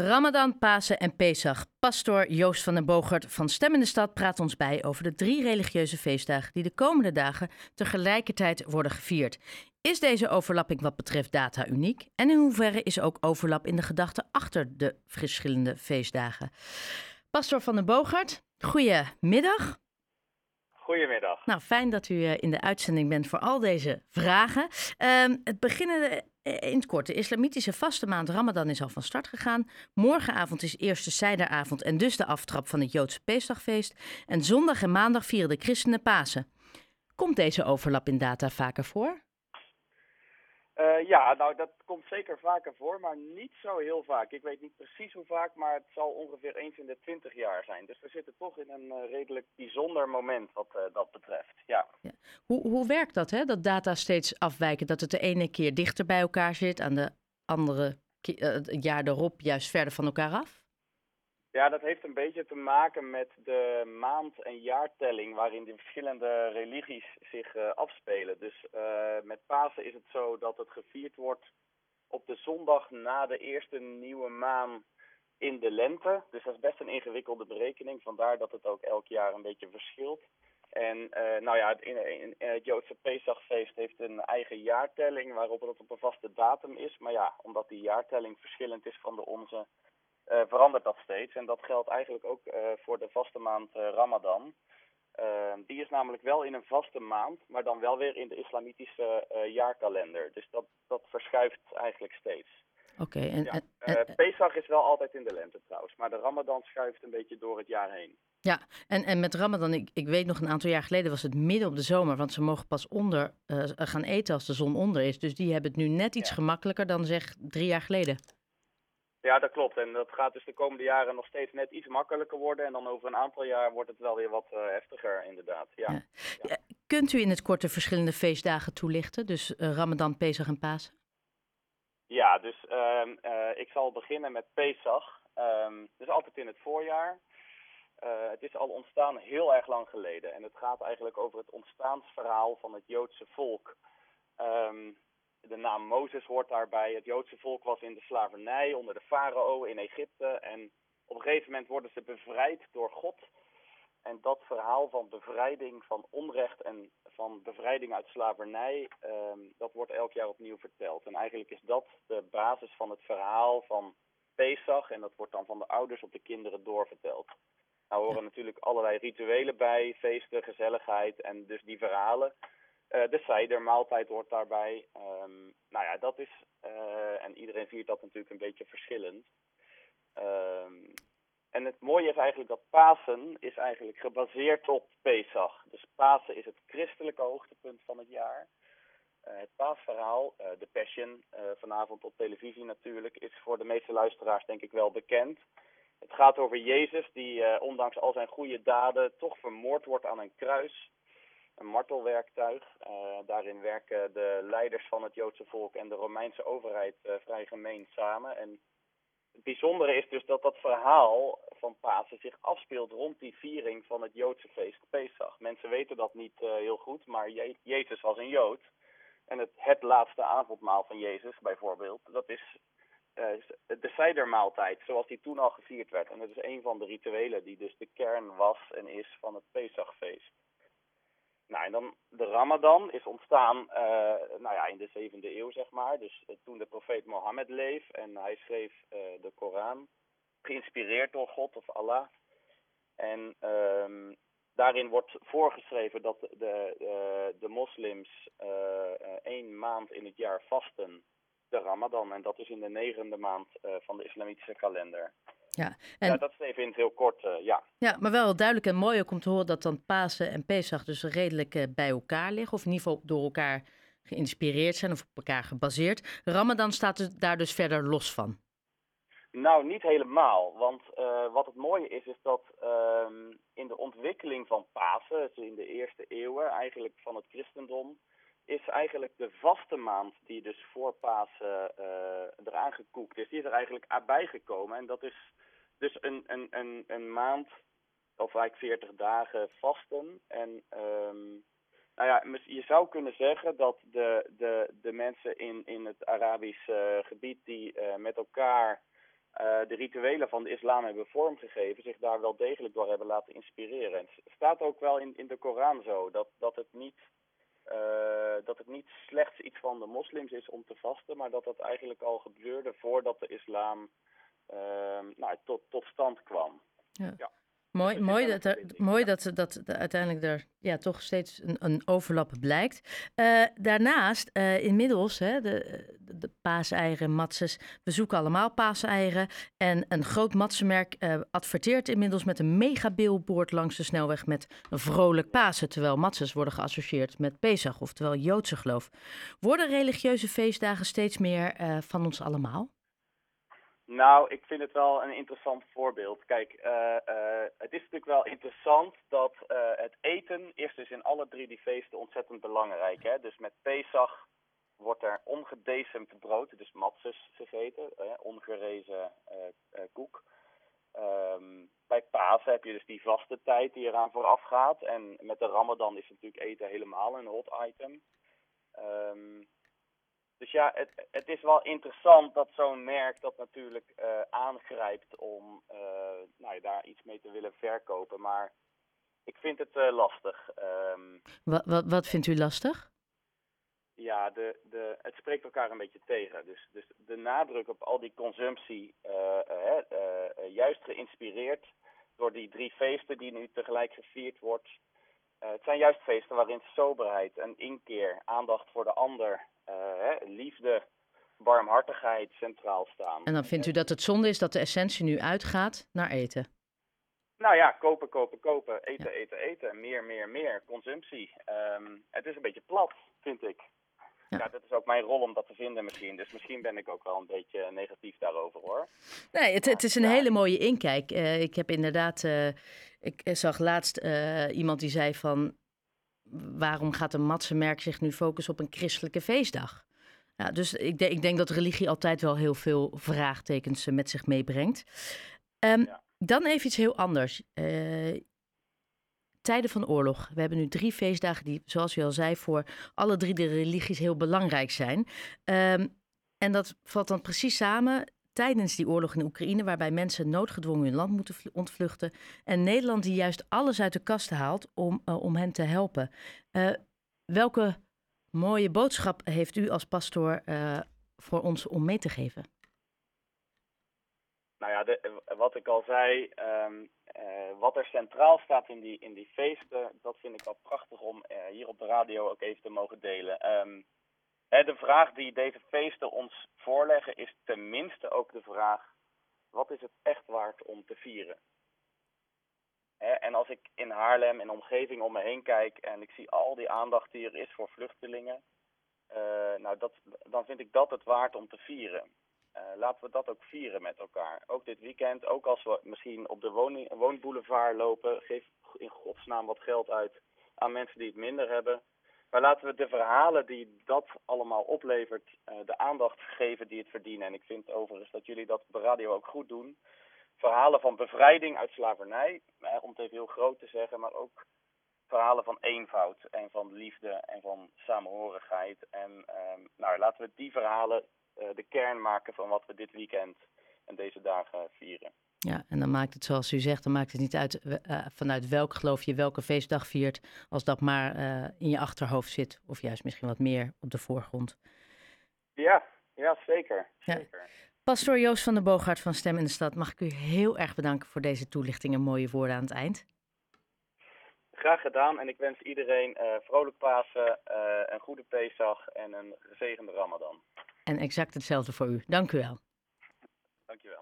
Ramadan, Pasen en Pesach. Pastor Joost van den Bogert van Stem in de Stad praat ons bij over de drie religieuze feestdagen die de komende dagen tegelijkertijd worden gevierd. Is deze overlapping wat betreft data uniek? En in hoeverre is ook overlap in de gedachten achter de verschillende feestdagen? Pastor van den Bogert, goedemiddag. Goedemiddag. Nou, fijn dat u in de uitzending bent voor al deze vragen. Um, het beginnen in het kort. De islamitische vaste maand Ramadan is al van start gegaan. Morgenavond is eerste Seideravond en dus de aftrap van het Joodse Peesdagfeest. En zondag en maandag vieren de christenen Pasen. Komt deze overlap in data vaker voor? Uh, ja, nou dat komt zeker vaker voor, maar niet zo heel vaak. Ik weet niet precies hoe vaak, maar het zal ongeveer eens in de twintig jaar zijn. Dus we zitten toch in een uh, redelijk bijzonder moment wat uh, dat betreft. Ja. ja. Hoe, hoe werkt dat, hè? dat data steeds afwijken? Dat het de ene keer dichter bij elkaar zit, aan de andere jaar erop juist verder van elkaar af? Ja, dat heeft een beetje te maken met de maand- en jaartelling waarin de verschillende religies zich uh, afspelen. Dus uh, met Pasen is het zo dat het gevierd wordt op de zondag na de eerste nieuwe maan in de lente. Dus dat is best een ingewikkelde berekening, vandaar dat het ook elk jaar een beetje verschilt. En uh, nou ja, in, in, in het Joodse Pesachfeest heeft een eigen jaartelling waarop het op een vaste datum is. Maar ja, omdat die jaartelling verschillend is van de onze, verandert dat steeds. En dat geldt eigenlijk ook uh, voor de vaste maand uh, Ramadan. die is namelijk wel in een vaste maand, maar dan wel weer in de islamitische jaarkalender. Dus dat, dat verschuift eigenlijk steeds. Oké. Okay, en, ja. en, Pesach is wel altijd in de lente trouwens, maar de Ramadan schuift een beetje door het jaar heen. Ja, en, en met Ramadan, ik, ik weet nog een aantal jaar geleden was het midden op de zomer, want ze mogen pas onder gaan eten als de zon onder is. Dus die hebben het nu net iets ja. gemakkelijker dan zeg drie jaar geleden. Ja, dat klopt. En dat gaat dus de komende jaren nog steeds net iets makkelijker worden. En dan over een aantal jaar wordt het wel weer wat uh, heftiger, inderdaad. Ja. Ja. Ja. Kunt u in het kort de verschillende feestdagen toelichten? Dus uh, Ramadan, Pesach en Pasen? Ja, dus uh, ik zal beginnen met Pesach. Um, dus altijd in het voorjaar. Het is al ontstaan heel erg lang geleden. En het gaat eigenlijk over het ontstaansverhaal van het Joodse volk. Um, de naam Mozes hoort daarbij. Het Joodse volk was in de slavernij onder de farao in Egypte. En op een gegeven moment worden ze bevrijd door God. En dat verhaal van bevrijding van onrecht en van bevrijding uit slavernij, um, dat wordt elk jaar opnieuw verteld. En eigenlijk is dat de basis van het verhaal van Pesach. En dat wordt dan van de ouders op de kinderen doorverteld. Nou horen natuurlijk allerlei rituelen bij, feesten, gezelligheid en dus die verhalen. Uh, de cidermaaltijd hoort daarbij. Um, nou ja, dat is, uh, en iedereen viert dat natuurlijk een beetje verschillend. Um, en het mooie is eigenlijk dat Pasen is eigenlijk gebaseerd op Pesach. Dus Pasen is het christelijke hoogtepunt van het jaar. Uh, het paasverhaal, de Passion, vanavond op televisie natuurlijk, is voor de meeste luisteraars denk ik wel bekend. Het gaat over Jezus die ondanks al zijn goede daden toch vermoord wordt aan een kruis een martelwerktuig. Uh, daarin werken de leiders van het Joodse volk en de Romeinse overheid uh, vrij gemeen samen. En het bijzondere is dus dat dat verhaal van Pasen zich afspeelt rond die viering van het Joodse feest Pesach. Mensen weten dat niet uh, heel goed, maar Je Jezus was een Jood. En het, het laatste avondmaal van Jezus bijvoorbeeld, dat is de cidermaaltijd zoals die toen al gevierd werd. En dat is een van de rituelen die dus de kern was en is van het Pesachfeest. Nou, en dan de Ramadan is ontstaan uh, nou ja, in de zevende eeuw, zeg maar. Dus uh, toen de profeet Mohammed leef en hij schreef uh, de Koran, geïnspireerd door God of Allah. En um, daarin wordt voorgeschreven dat de, de, de moslims één maand in het jaar vasten, de Ramadan. En dat is in de negende maand van de islamitische kalender. Ja, en... ja, dat is even in het heel kort, uh, ja. Ja, maar wel duidelijk en mooi ook om te horen dat dan Pasen en Pesach dus redelijk uh, bij elkaar liggen. Of in ieder geval door elkaar geïnspireerd zijn of op elkaar gebaseerd. Ramadan staat er daar dus verder los van. Nou, niet helemaal. Want uh, wat het mooie is, is dat in de ontwikkeling van Pasen, dus in de eerste eeuwen eigenlijk van het christendom, is eigenlijk de vaste maand die dus voor Pasen eraan gekoekt is, die is er eigenlijk bijgekomen. En dat is dus een, een, een, een maand, of eigenlijk 40 dagen vasten. En um, nou ja, je zou kunnen zeggen dat de, de, de mensen in, in het Arabische gebied die uh, met elkaar de rituelen van de islam hebben vormgegeven, zich daar wel degelijk door hebben laten inspireren. En het staat ook wel in, in de Koran zo, dat, dat, het niet, dat het niet slechts iets van de moslims is om te vasten, maar dat dat eigenlijk al gebeurde voordat de islam nou, tot, tot stand kwam. Ja. ja. Mooi, mooi, dat, er, mooi dat, dat, dat uiteindelijk er ja, toch steeds een, een overlap blijkt. Uh, daarnaast, uh, inmiddels, hè, de, de paaseieren, matses, we zoeken allemaal paaseieren. En een groot matsenmerk uh, adverteert inmiddels met een mega billboard langs de snelweg met een vrolijk Pasen. Terwijl matses worden geassocieerd met Pesach, oftewel Joodse geloof. Worden religieuze feestdagen steeds meer van ons allemaal? Nou, ik vind het wel een interessant voorbeeld. Kijk, uh, uh, het is natuurlijk wel interessant dat uh, het eten is dus in alle drie die feesten ontzettend belangrijk. Hè? Dus met Pesach wordt er ongedecemd brood, dus matzes gegeten, ongerezen koek. Um, bij Pasen heb je dus die vaste tijd die eraan vooraf gaat. En met de Ramadan is natuurlijk eten helemaal een hot item. Um, dus ja, het, het is wel interessant dat zo'n merk dat natuurlijk uh, aangrijpt om uh, nou, daar iets mee te willen verkopen. Maar ik vind het uh, lastig. Um, wat, wat, wat vindt u lastig? Ja, de, de, het spreekt elkaar een beetje tegen. Dus, dus de nadruk op al die consumptie, juist geïnspireerd door die drie feesten die nu tegelijk gevierd wordt. Het zijn juist feesten waarin soberheid en inkeer, aandacht voor de ander uh, liefde, barmhartigheid centraal staan. En dan vindt u dat het zonde is dat de essentie nu uitgaat naar eten? Nou ja, kopen, kopen, kopen. Eten, eten, eten. Meer, meer, meer. Consumptie. Um, het is een beetje plat, vind ik. Ja. dat is ook mijn rol om dat te vinden misschien. Dus misschien ben ik ook wel een beetje negatief daarover hoor. Nee, het, het is een hele mooie inkijk. Uh, ik heb inderdaad, uh, ik zag laatst uh, iemand die zei van waarom gaat een matsenmerk zich nu focussen op een christelijke feestdag? Ja, dus ik, de, ik denk dat religie altijd wel heel veel vraagtekens met zich meebrengt. Um, ja. Dan even iets heel anders. Tijden van oorlog. We hebben nu drie feestdagen die, zoals u al zei, voor alle drie de religies heel belangrijk zijn. Um, en dat valt dan precies samen tijdens die oorlog in Oekraïne, waarbij mensen noodgedwongen hun land moeten ontvluchten. En Nederland die juist alles uit de kast haalt om, uh, om hen te helpen. Uh, welke mooie boodschap heeft u als pastoor uh, voor ons om mee te geven? Nou ja, de, wat ik al zei, um, wat er centraal staat in die, in die feesten, dat vind ik al prachtig om hier op de radio ook even te mogen delen. Um, de vraag die deze feesten ons voorleggen is tenminste ook de vraag: wat is het echt waard om te vieren? En als ik in Haarlem en omgeving om me heen kijk en ik zie al die aandacht die er is voor vluchtelingen, uh, nou dat, dan vind ik dat het waard om te vieren. Uh, laten we dat ook vieren met elkaar. Ook dit weekend, ook als we misschien op de woning, woonboulevard lopen, geef in godsnaam wat geld uit aan mensen die het minder hebben. Maar laten we de verhalen die dat allemaal oplevert, uh, de aandacht geven die het verdienen. En ik vind overigens dat jullie dat de radio ook goed doen. Verhalen van bevrijding uit slavernij, eh, om het even heel groot te zeggen, maar ook verhalen van eenvoud en van liefde en van samenhorigheid. En uh, nou, laten we die verhalen de kern maken van wat we dit weekend en deze dagen vieren. Ja, en dan maakt het zoals u zegt, dan maakt het niet uit uh, vanuit welk geloof je welke feestdag viert, als dat maar uh, in je achterhoofd zit, of juist misschien wat meer op de voorgrond. Ja, ja zeker. zeker. Ja. Pastoor Joost van der Boogaard van Stem in de Stad, mag ik u heel erg bedanken voor deze toelichting en mooie woorden aan het eind. Graag gedaan en ik wens iedereen eh, vrolijk Pasen, eh, een goede Pesach en een gezegende Ramadan. En exact hetzelfde voor u. Dank u wel. Dank je wel.